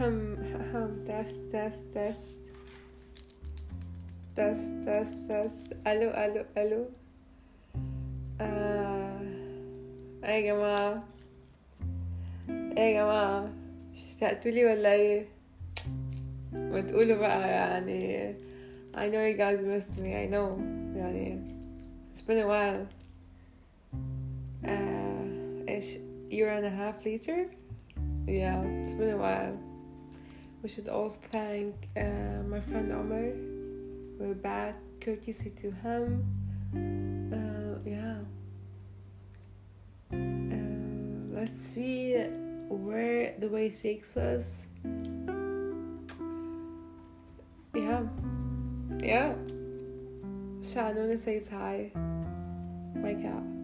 Ahem, ahem, test, test, test. Test, test, test. الو الو الو آه. ايه يا جماعة ايه يا جماعة اشتقتوا لي ولا ايه ما تقولوا بقى يعني I know you guys missed me I know يعني it's been a while uh, ايش year and a half later yeah it's been a while we should also thank uh, my friend Omar. We're back courtesy to him. Uh, yeah. Uh, let's see where the way takes us. Yeah. Yeah. Shannon says hi. My cat